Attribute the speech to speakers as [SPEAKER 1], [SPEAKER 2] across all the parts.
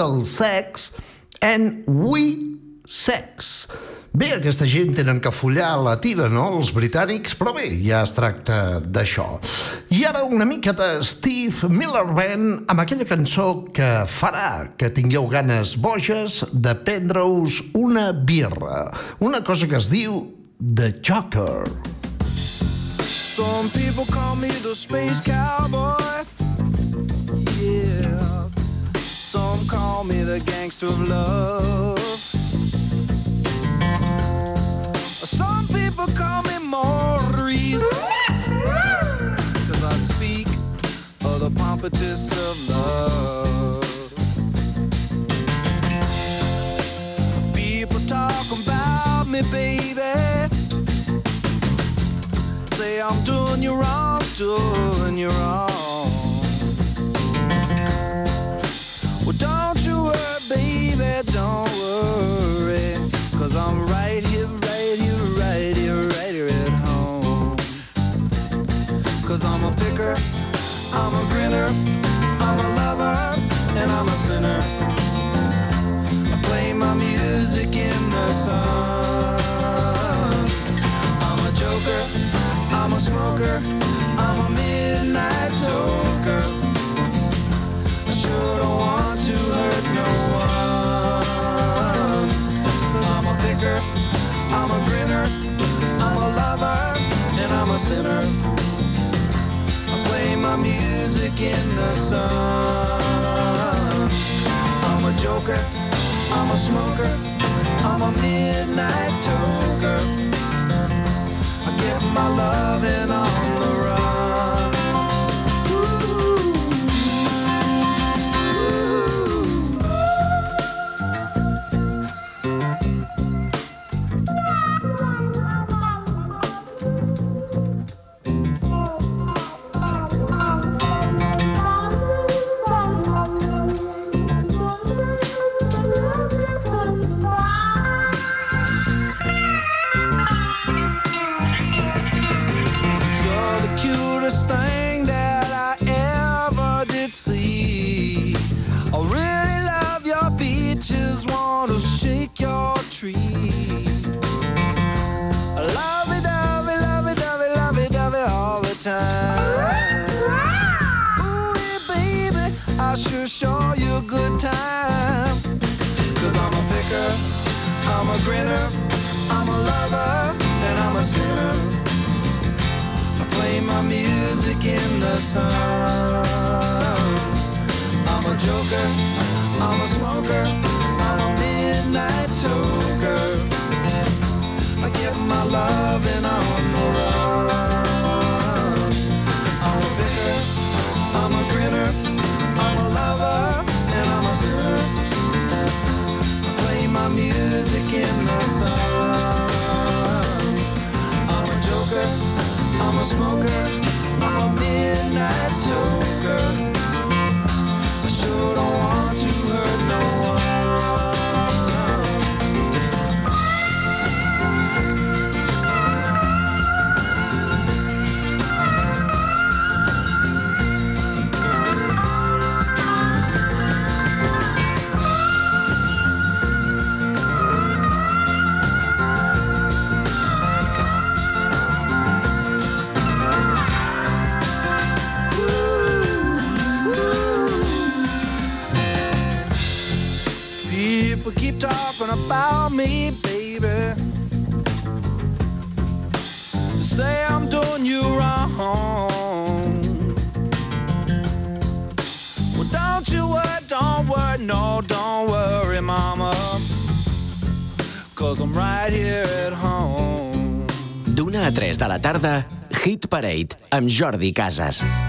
[SPEAKER 1] el sex and we sex. Bé, aquesta gent tenen que follar la tira, no?, els britànics, però bé, ja es tracta d'això. I ara una mica de Steve Miller Band amb aquella cançó que farà que tingueu ganes boges de prendre-us una birra. Una cosa que es diu The Joker.
[SPEAKER 2] Some people call me the space cowboy. Call me the gangster of love. Some people call me Maurice. Cause I speak of the pompatus of love. People talk about me, baby. Say I'm doing you wrong, doing you wrong. Don't you worry, baby, don't worry. Cause I'm right here, right here, right here, right here at home. Cause I'm a picker, I'm a grinner, I'm a lover, and I'm a sinner. I play my music in the sun. I'm a joker, I'm a smoker, I'm a and sinner. I play my music in the sun. I'm a joker, I'm a smoker, I'm a midnight toker. I get my loving on the smoker, I'm a midnight toker. I get my loving on the run. I'm a picker, I'm a grinner, I'm a lover, and I'm a sinner. I play my music in the sun. I'm a joker, I'm a smoker, I'm a midnight toker. Me, baby. Say I'm doing you wrong. Well, don't you worry, don't worry, no, don't worry, mama. Cause I'm right here at home.
[SPEAKER 3] D'una a 3 de la tarda, Hit Parade amb Jordi Casas.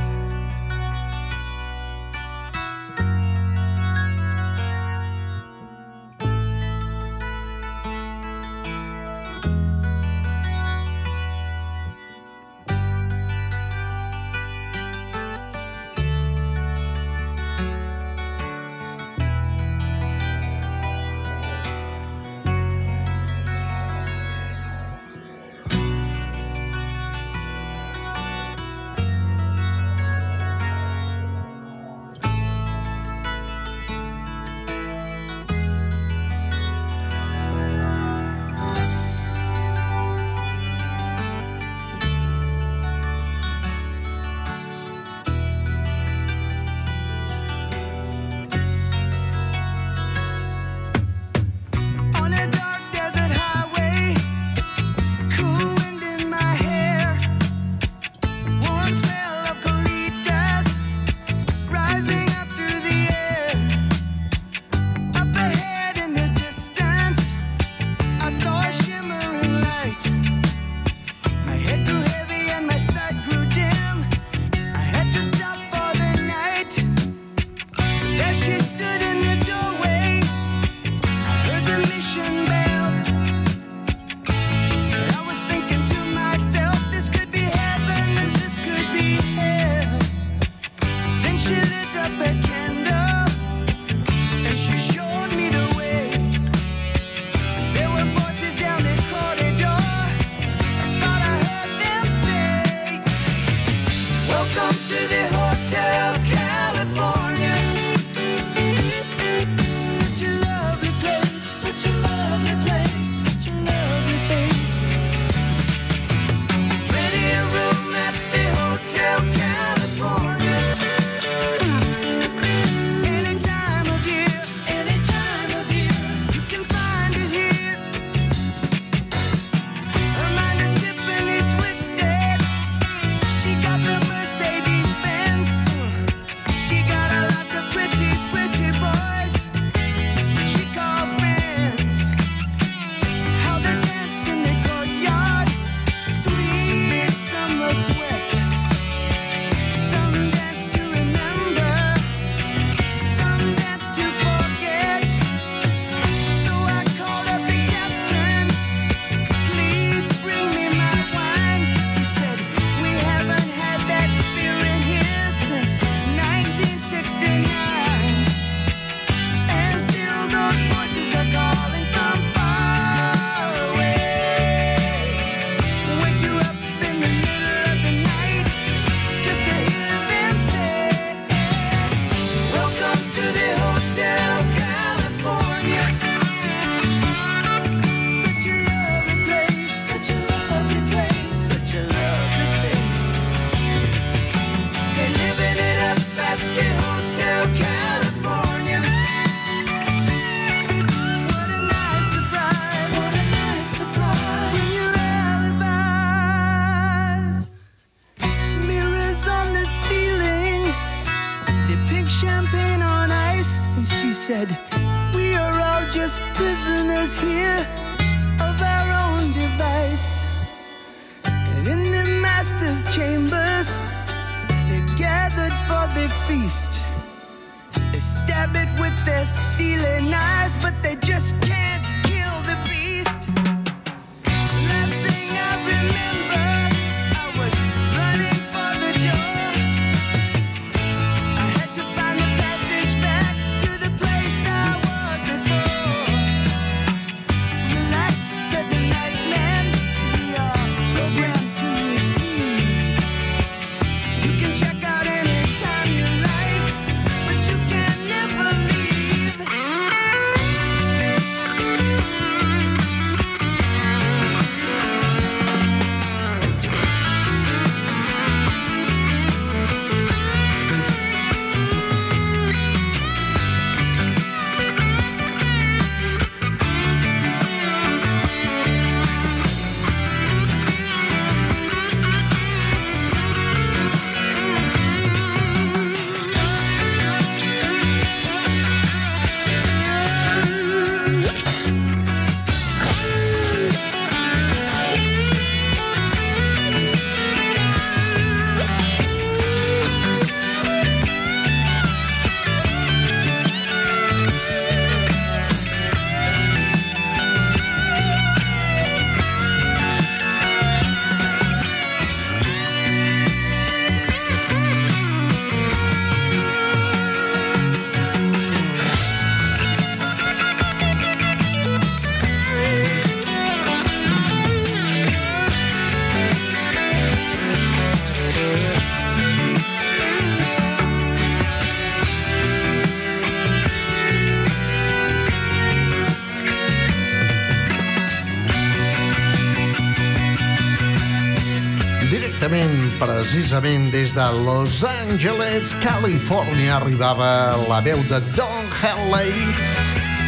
[SPEAKER 1] Precisament des de Los Angeles, Califòrnia, arribava la veu de Don Henley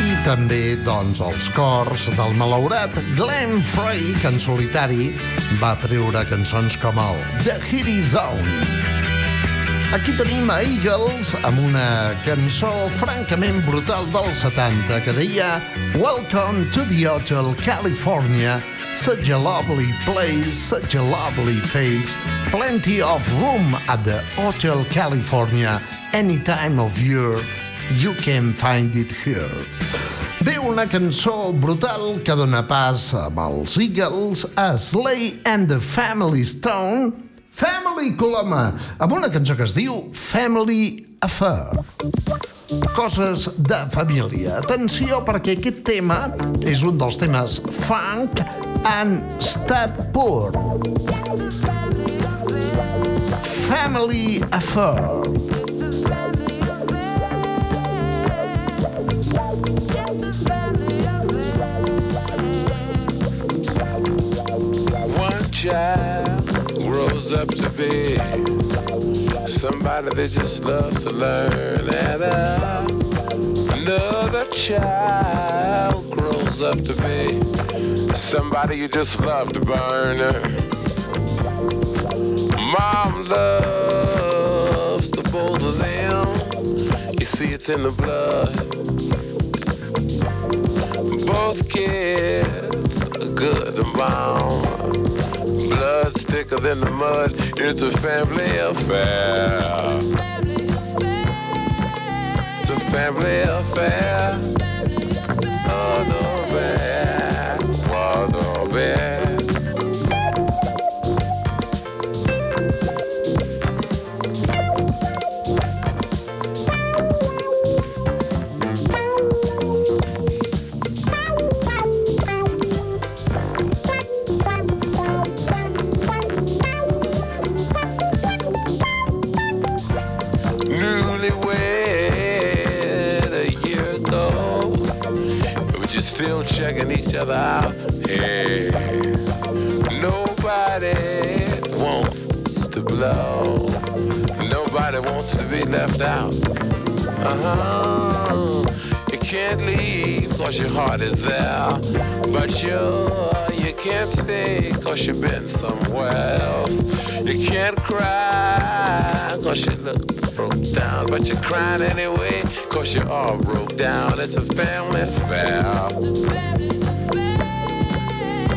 [SPEAKER 1] i també, doncs, els cors del malaurat Glenn Frey, que en solitari va treure cançons com el The Hitty Zone. Aquí tenim a Eagles amb una cançó francament brutal dels 70 que deia Welcome to the Hotel California Such a lovely place, such a lovely face Plenty of room at the Hotel California Any time of year you can find it here Ve una cançó brutal que dona pas amb els Eagles a Slay and the Family Stone Family Coloma, amb una cançó que es diu Family Affair. Coses de família. Atenció, perquè aquest tema és un dels temes funk and stat poor. Family Affair.
[SPEAKER 4] One child grows up to be somebody that just loves to learn, and uh, another child grows up to be somebody you just love to burn. Mom loves the both of them. You see, it's in the blood. Both kids are good and bound. Blood's thicker than the mud. It's a family affair. It's a family affair. still checking each other out. Yeah. Nobody wants to blow. Nobody wants to be left out. Uh huh. You can't leave cause your heart is there. But you, you can't stay cause you've been somewhere else. You can't cry cause you look broke down, but you're crying anyway, cause you're all broke down. It's a family affair.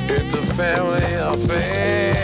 [SPEAKER 4] It's a family affair.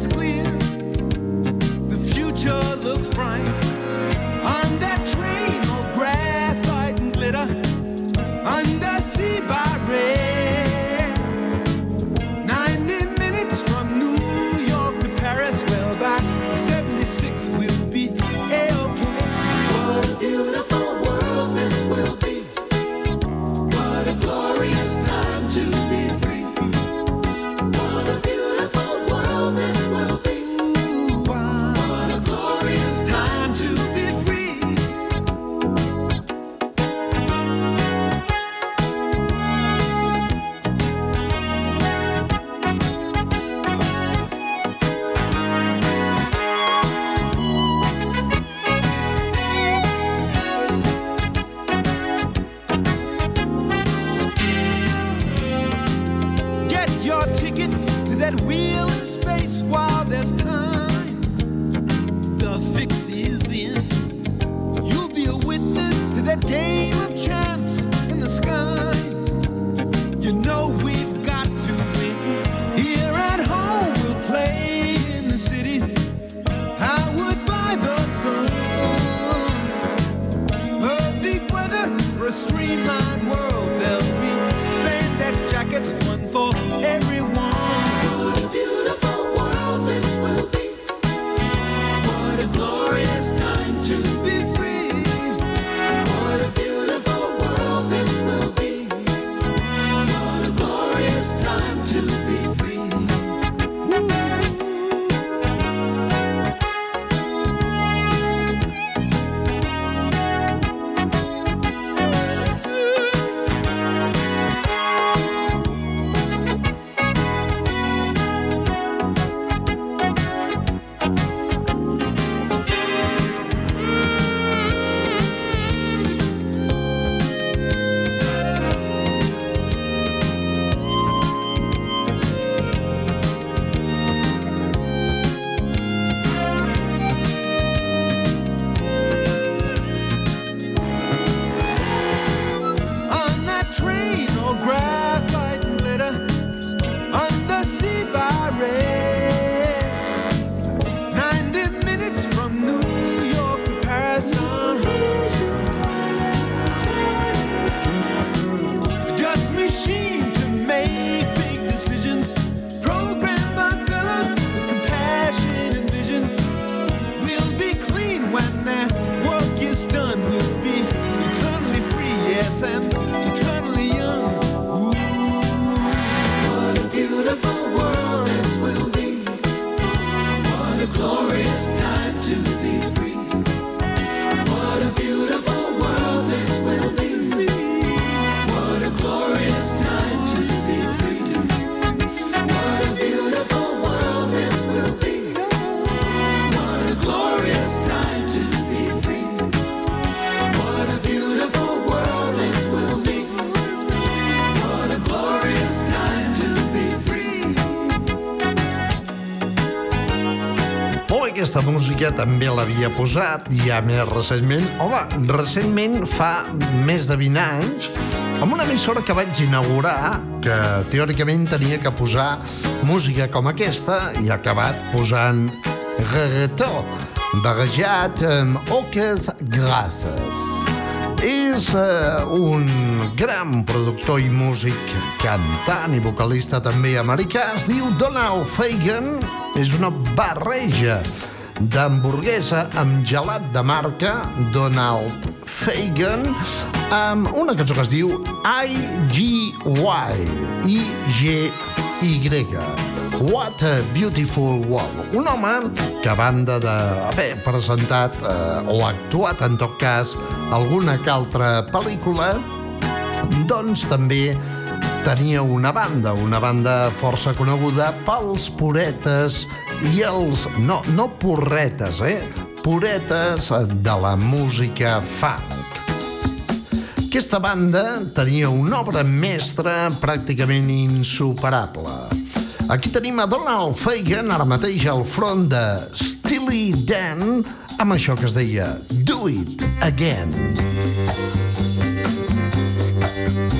[SPEAKER 5] it's clear.
[SPEAKER 1] Música també l'havia posat ja més recentment, home, recentment fa més de 20 anys, amb una emissora que vaig inaugurar, que teòricament tenia que posar música com aquesta i ha acabat posant reggaetó, barrejat amb oques grasses. És uh, un gran productor i músic, cantant i vocalista també americà, es diu Donald Fagan, és una barreja d'hamburguesa amb gelat de marca Donald Fagan amb una cançó que es diu I-G-Y I-G-Y What a Beautiful World. Un home que a banda d'haver presentat eh, o actuat en tot cas alguna que altra pel·lícula doncs també tenia una banda, una banda força coneguda pels puretes i els... no, no porretes, eh? Puretes de la música funk. Aquesta banda tenia una obra mestra pràcticament insuperable. Aquí tenim a Donald Fagan, ara mateix al front de Steely Dan, amb això que es deia Do It Again.
[SPEAKER 5] In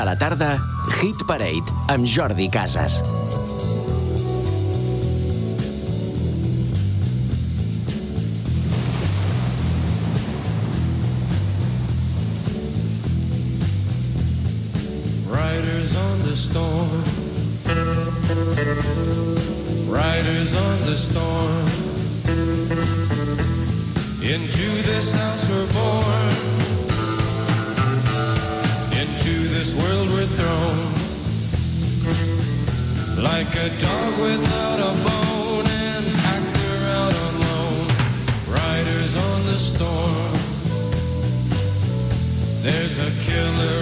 [SPEAKER 3] De la tarda, Hit Parade amb Jordi Casas.
[SPEAKER 6] Like a dog without a bone and actor out on loan. Riders on the storm. There's a killer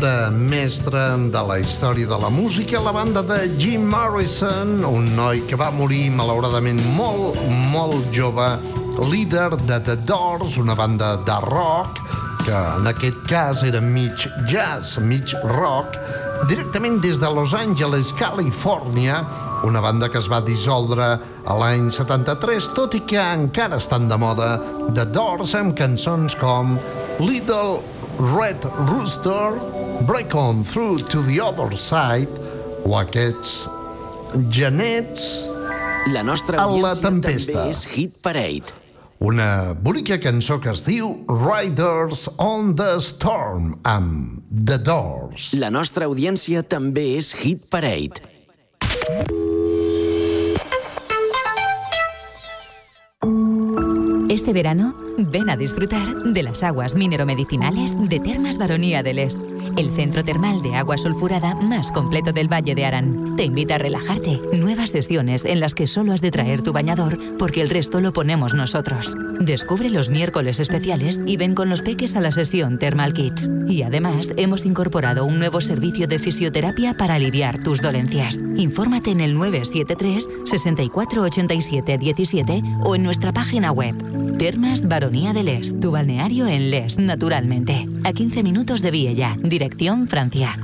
[SPEAKER 1] una obra mestra de la història de la música, la banda de Jim Morrison, un noi que va morir malauradament molt, molt jove, líder de The Doors, una banda de rock, que en aquest cas era mig jazz, mig rock, directament des de Los Angeles, Califòrnia, una banda que es va dissoldre a l'any 73, tot i que encara estan de moda The Doors amb cançons com Little Red Rooster, Break On Through to the Other Side, o aquests genets,
[SPEAKER 3] La nostra
[SPEAKER 1] A la tempesta.
[SPEAKER 3] també és Hit Parade.
[SPEAKER 1] una bonica cançó que es diu Riders on the Storm, amb The Doors.
[SPEAKER 3] La nostra audiència també és Hit Parade.
[SPEAKER 7] Este verano, ven a disfrutar de las aguas mineromedicinales de Termas Baronía del Est, el centro termal de agua sulfurada más completo del Valle de Arán. Te invita a relajarte. Nuevas sesiones en las que solo has de traer tu bañador porque el resto lo ponemos nosotros. Descubre los miércoles especiales y ven con los peques a la sesión Thermal Kids. Y además, hemos incorporado un nuevo servicio de fisioterapia para aliviar tus dolencias. Infórmate en el 973 64 87 17 o en nuestra página web. Termas del Est, tu balneario en Les, naturalmente. A 15 minutos de Viella, dirección Francia.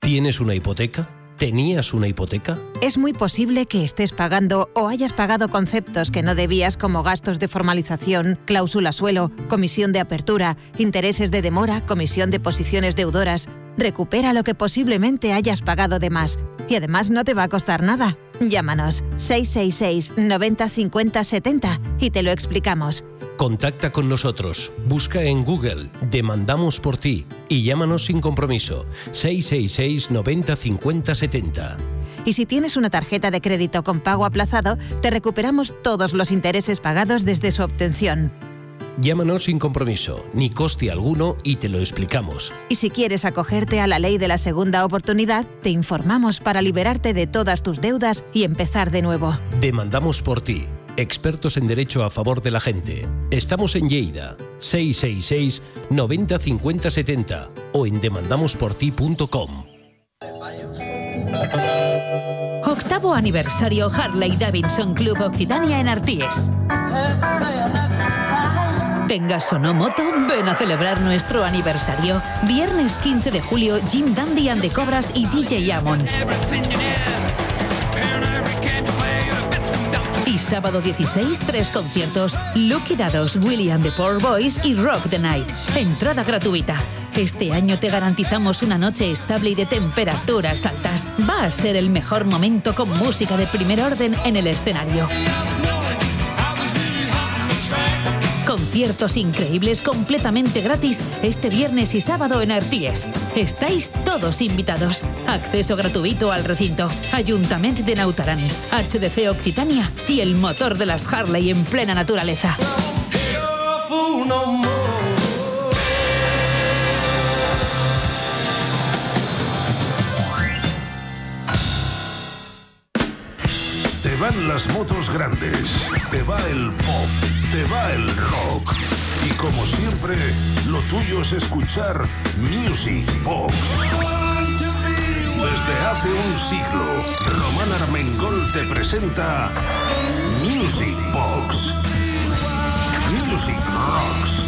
[SPEAKER 8] ¿Tienes una hipoteca? ¿Tenías una hipoteca?
[SPEAKER 9] Es muy posible que estés pagando o hayas pagado conceptos que no debías como gastos de formalización, cláusula suelo, comisión de apertura, intereses de demora, comisión de posiciones deudoras. Recupera lo que posiblemente hayas pagado de más. Y además no te va a costar nada. Llámanos 666 90 50 70 y te lo explicamos.
[SPEAKER 8] Contacta con nosotros. Busca en Google Demandamos por ti y llámanos sin compromiso. 666 90 50 70.
[SPEAKER 9] Y si tienes una tarjeta de crédito con pago aplazado, te recuperamos todos los intereses pagados desde su obtención.
[SPEAKER 8] Llámanos sin compromiso, ni coste alguno y te lo explicamos.
[SPEAKER 9] Y si quieres acogerte a la ley de la segunda oportunidad, te informamos para liberarte de todas tus deudas y empezar de nuevo.
[SPEAKER 8] Demandamos por ti. Expertos en derecho a favor de la gente. Estamos en Lleida, 666 90 50 70 o en demandamosporti.com.
[SPEAKER 10] Octavo aniversario Harley Davidson Club Occitania en Arties. Tengas o no moto, ven a celebrar nuestro aniversario. Viernes 15 de julio, Jim Dandy and the Cobras y DJ Amon. Y sábado 16, tres conciertos. Lucky Dados, William the Poor Boys y Rock the Night. Entrada gratuita. Este año te garantizamos una noche estable y de temperaturas altas. Va a ser el mejor momento con música de primer orden en el escenario. Conciertos increíbles completamente gratis este viernes y sábado en Arties. Estáis todos invitados. Acceso gratuito al recinto. Ayuntamiento de Nautarán, HDC Occitania y el motor de las Harley en plena naturaleza.
[SPEAKER 11] Te van las motos grandes, te va el pop, te va el rock. Y como siempre, lo tuyo es escuchar Music Box. Desde hace un siglo, Román Armengol te presenta Music Box. Music Rocks.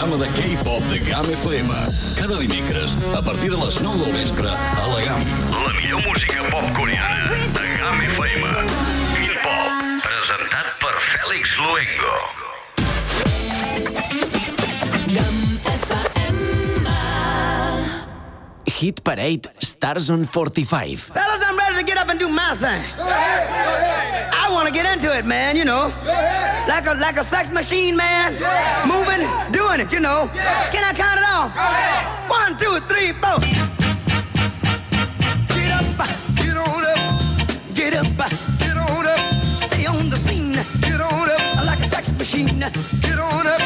[SPEAKER 12] programa de K-pop de GAM FM. Cada dimecres, a partir de les 9 del vespre, a la GAM.
[SPEAKER 13] La millor música pop coreana de GAM FM. Pop, presentat per Fèlix Luengo.
[SPEAKER 3] Hit Parade Stars on 45.
[SPEAKER 14] Fellas, I'm ready to get up and do my thing. I want to get into it, man, you know. Like a like a sex machine, man. Moving, doing it, you know. Can I count it off? One, two, three, four. Get up, get on up. Get up, get on up. Stay on the scene. Get on up. Like a sex machine. Get on up.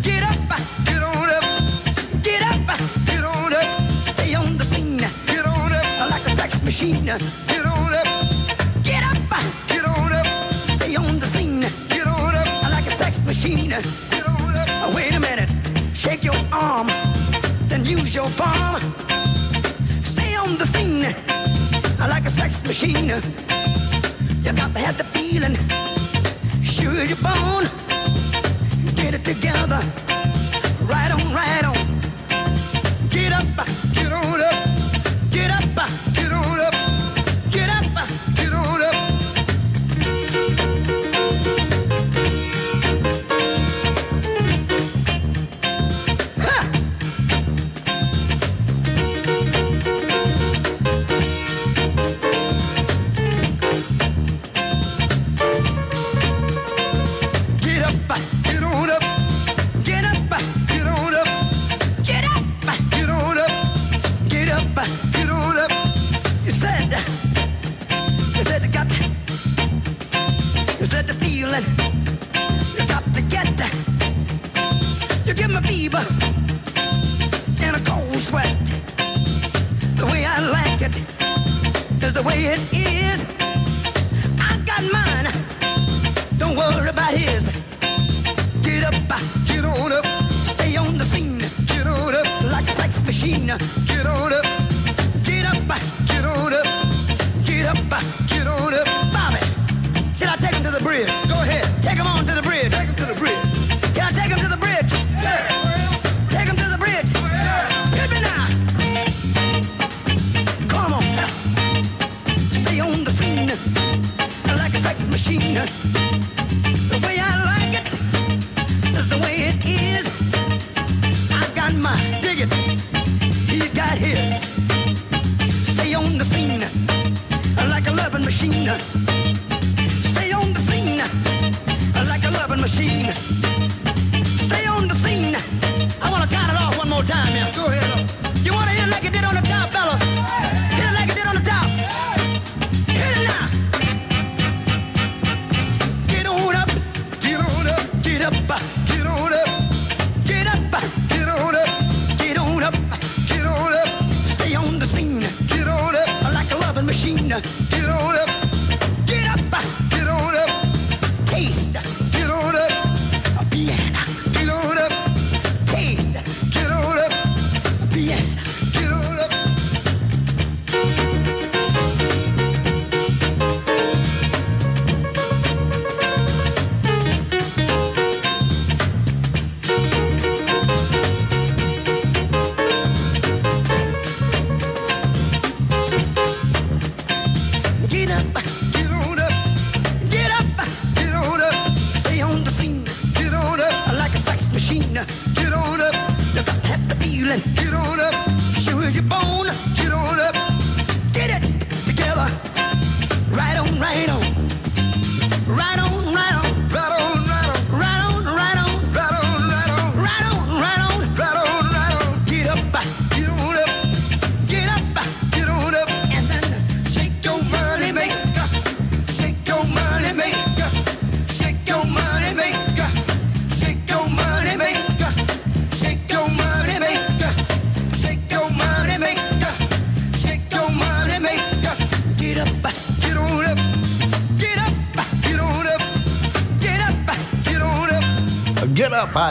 [SPEAKER 14] Get up, get on up. Get up, get on up. Stay on the scene. Get on up. Like a sex machine. Get machine. Wait a minute. Shake your arm. Then use your palm. Stay on the scene. Like a sex machine. You got to have the feeling. Sure you're born. Get it together. Right on, right on.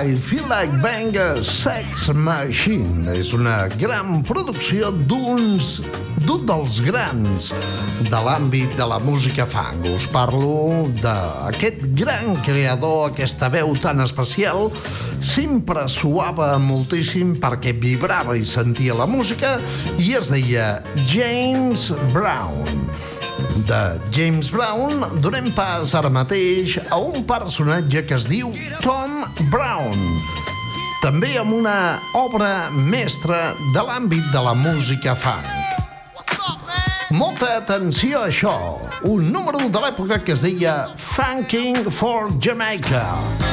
[SPEAKER 14] I
[SPEAKER 15] Feel Like Bang a Sex Machine. És una gran producció d'uns d'un dels grans de l'àmbit de la música funk. Us parlo d'aquest gran creador, aquesta veu tan especial, sempre suava moltíssim perquè vibrava i sentia la música i es deia James Brown de James Brown donem pas ara mateix a un personatge que es diu Tom Brown, també amb una obra mestra de l'àmbit de la música funk. Molta atenció a això, un número de l'època que es deia Funking for Jamaica.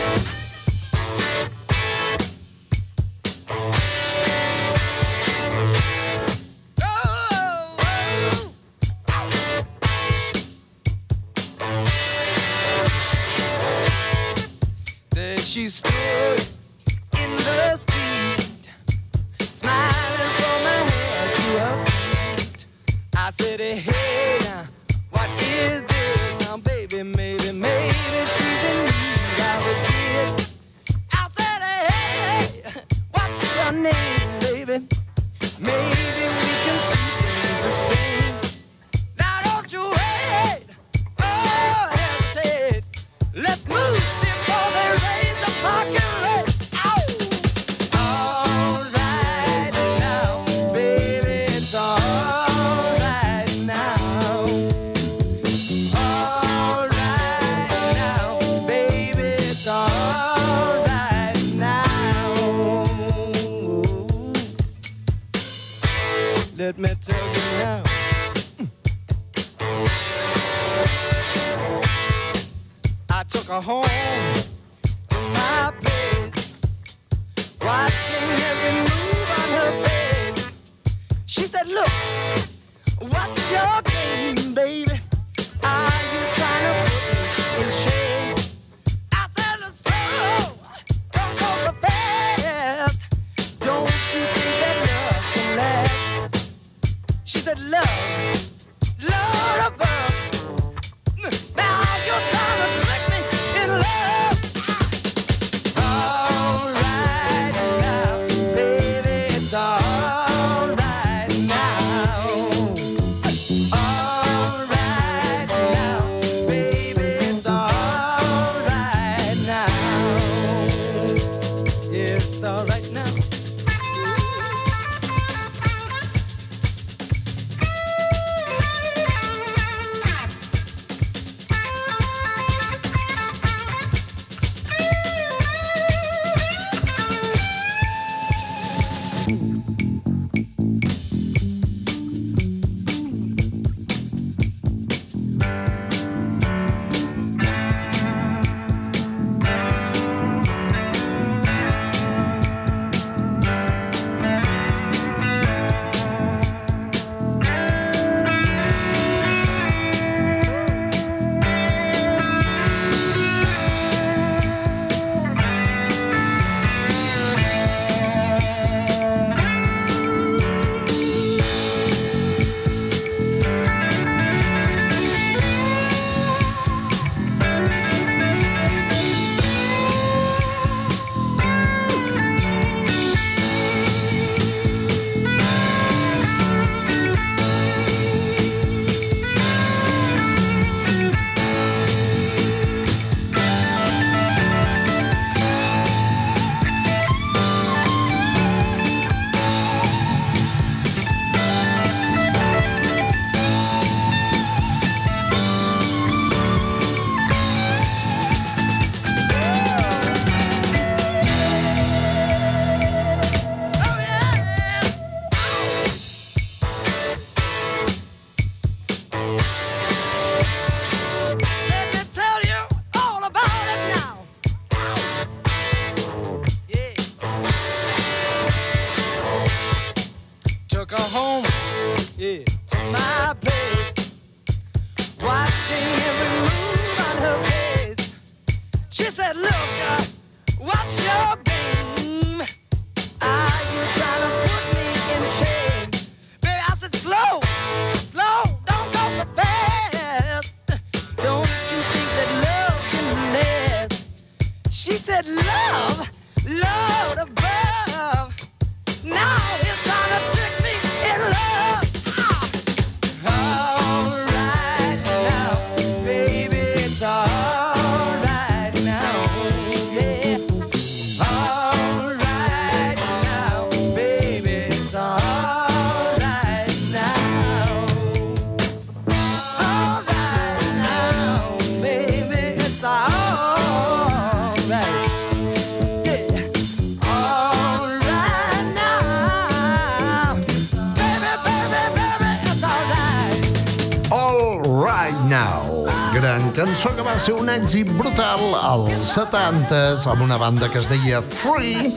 [SPEAKER 1] Cançó que va ser un èxit brutal als 70s amb una banda que es deia Free,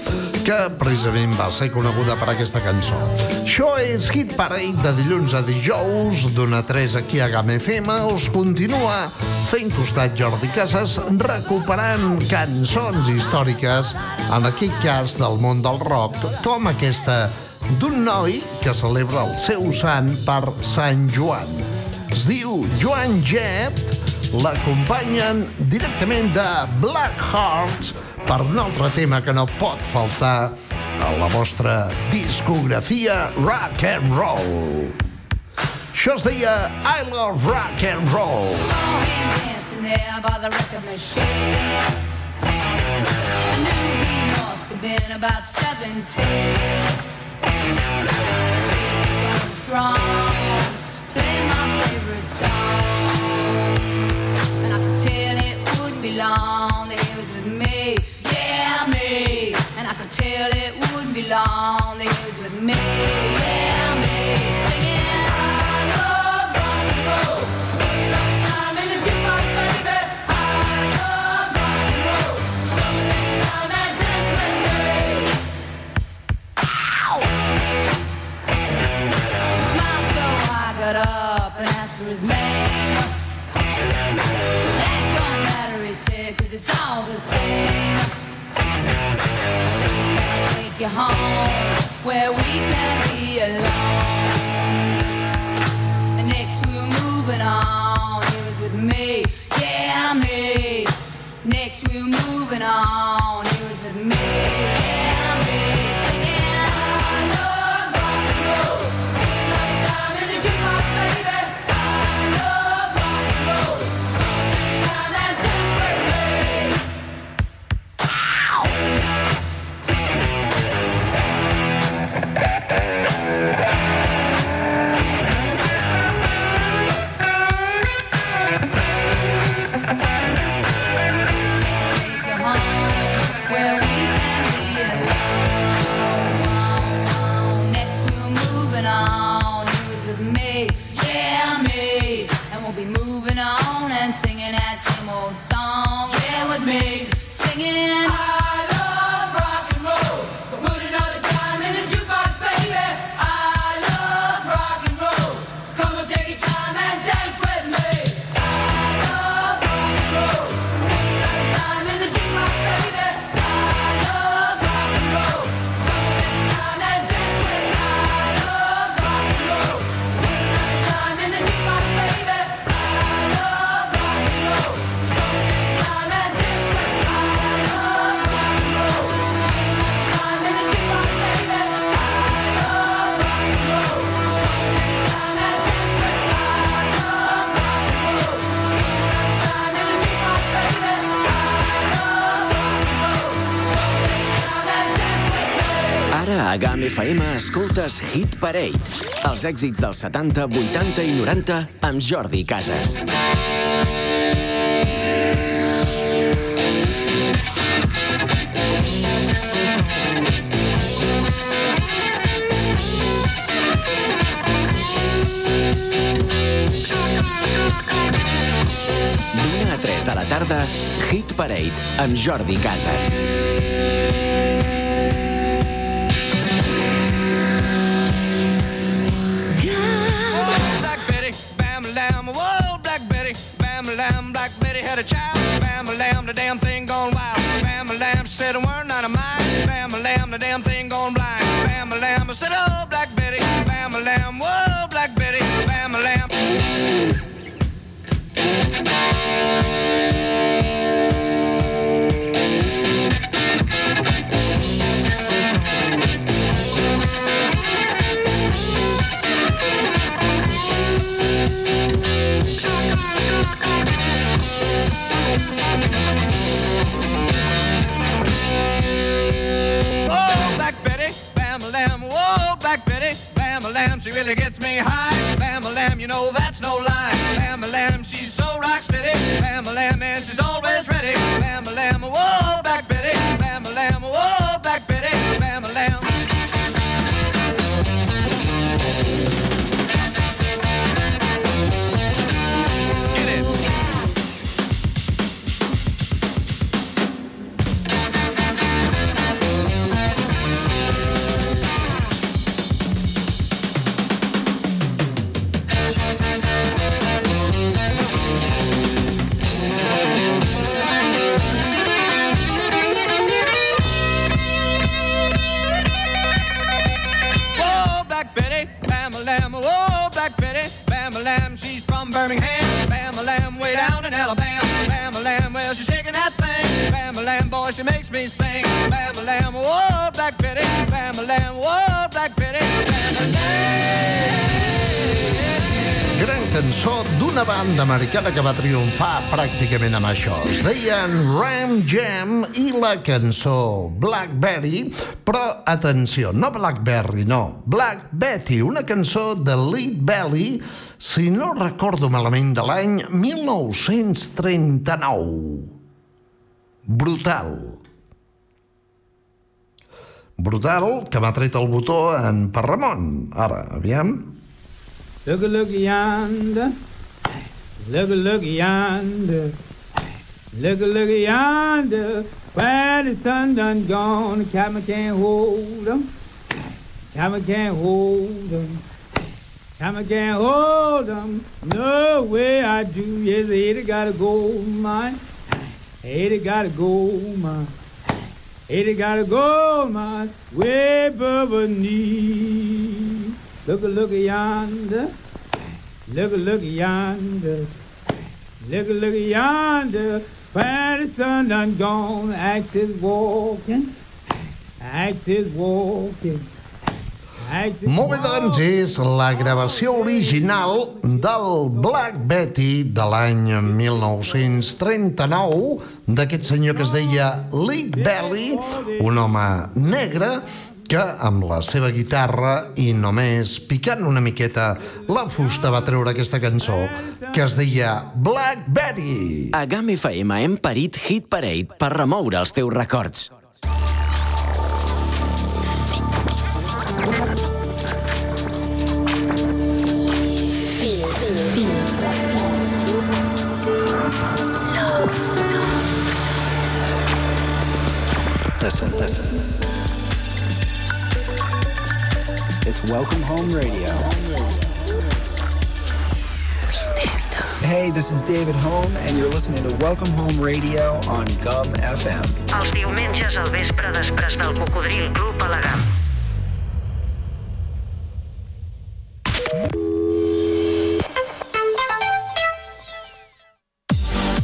[SPEAKER 1] que precisament va ser coneguda per aquesta cançó. Això és Hit Parade de dilluns a dijous, d'una 3 aquí a Game FM. Us continua fent costat Jordi Casas, recuperant cançons històriques, en aquest cas del món del rock, com aquesta d'un noi que celebra el seu sant per Sant Joan. Es diu Joan Jett, l'acompanyen directament de Black Hearts per un altre tema que no pot faltar a la vostra discografia rock and roll. Això es deia I Love Rock and Roll.
[SPEAKER 16] Saw him dancing there by the record machine. I knew he must have been about 17. So strong, long. He was with me, yeah, me. And I could tell it wouldn't be long. He was with me, yeah, me. Singing, I love rock and roll. Spend time in jukebox, baby. I love
[SPEAKER 17] rock and roll. Spend time and dance with me. I got up and asked for his name. it's all the same. So I take you home where we can be alone. Next we were moving on, it was with me, yeah me. Next we were moving on, it was with me,
[SPEAKER 16] yeah. GAM FM escoltes Hit Parade, els èxits dels 70, 80 i 90 amb Jordi Casas. D'una a 3 de la tarda, Hit Parade amb Jordi Casas.
[SPEAKER 18] Said a word not of mine, bam lamb, the damn thing me high. Bam lamb, you know that's no lie. Bam lamb, she's so rock steady. Bam lamb, and she's always ready. Bam lamb, boy, she makes me sing, bam lamb, whoa, Black Betty, bam lamb, whoa, Black Betty, bam lamb.
[SPEAKER 1] Gran cançó d'una banda americana que va triomfar pràcticament amb això. Es deien Ram Jam i la cançó Blackberry, però atenció, no Blackberry, no, Black Betty, una cançó de Lead Belly, si no recordo malament, de l'any 1939. Brutal. Brutal, que m'ha tret el botó en per Ramon. Ara, aviam.
[SPEAKER 19] Look look yonder. Look look yonder. Look look yonder. Where the sun done gone, the cabin can't hold 'em. Cabin can't hold 'em. Cabin can't hold 'em. No way I do. Yes, Ada got a gold Ada got a gold mine. Ada got a gold mine way above her knee. Look a look yonder, look a look yonder, look a look yonder. Where the sun done gone, axe is walking, axe is walking.
[SPEAKER 1] Molt bé, doncs, és la gravació original del Black Betty de l'any 1939 d'aquest senyor que es deia Lead Belly, un home negre que amb la seva guitarra i només picant una miqueta la fusta va treure aquesta cançó que es deia Black Betty.
[SPEAKER 3] A GAM FM hem parit Hit Parade per remoure els teus records.
[SPEAKER 20] Listen, listen. It's Welcome Home Radio. Hey, this is David Home, and you're listening to Welcome Home Radio on Gum FM.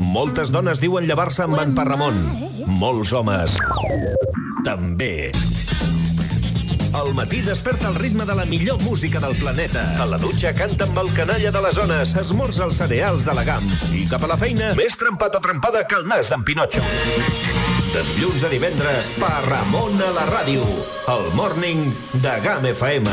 [SPEAKER 21] Moltes dones diuen llevar-se amb en Parramon. Molts homes també. Al matí desperta el ritme de la millor música del planeta. A la dutxa canta amb el canalla de les zones, esmorza els cereals de la GAM. I cap a la feina, més trempat o trempada que el nas d'en Pinotxo. De dilluns a divendres, Parramon a la ràdio. El Morning de GAM FM.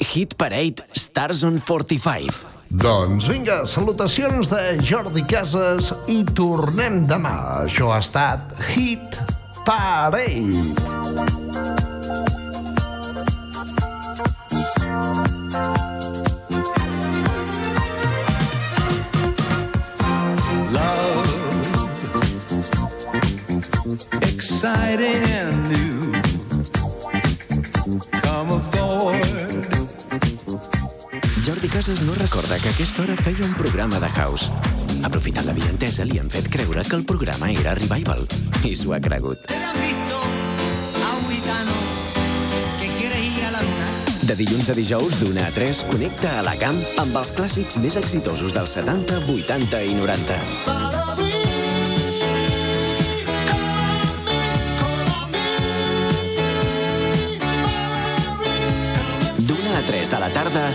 [SPEAKER 3] Hit Parade Stars on 45.
[SPEAKER 1] Doncs vinga, salutacions de Jordi Casas i tornem demà. Això ha estat Hit Parade.
[SPEAKER 5] Exciting and new. Come aboard.
[SPEAKER 3] Jordi Casas no recorda que a aquesta hora feia un programa de house. Aprofitant la vientesa, li han fet creure que el programa era Revival. I s'ho ha cregut.
[SPEAKER 22] a un gitano que quiere ir a la luna.
[SPEAKER 3] De dilluns a dijous, d'una a 3, connecta a la GAM amb els clàssics més exitosos dels 70, 80 i 90. 3 de la tarda,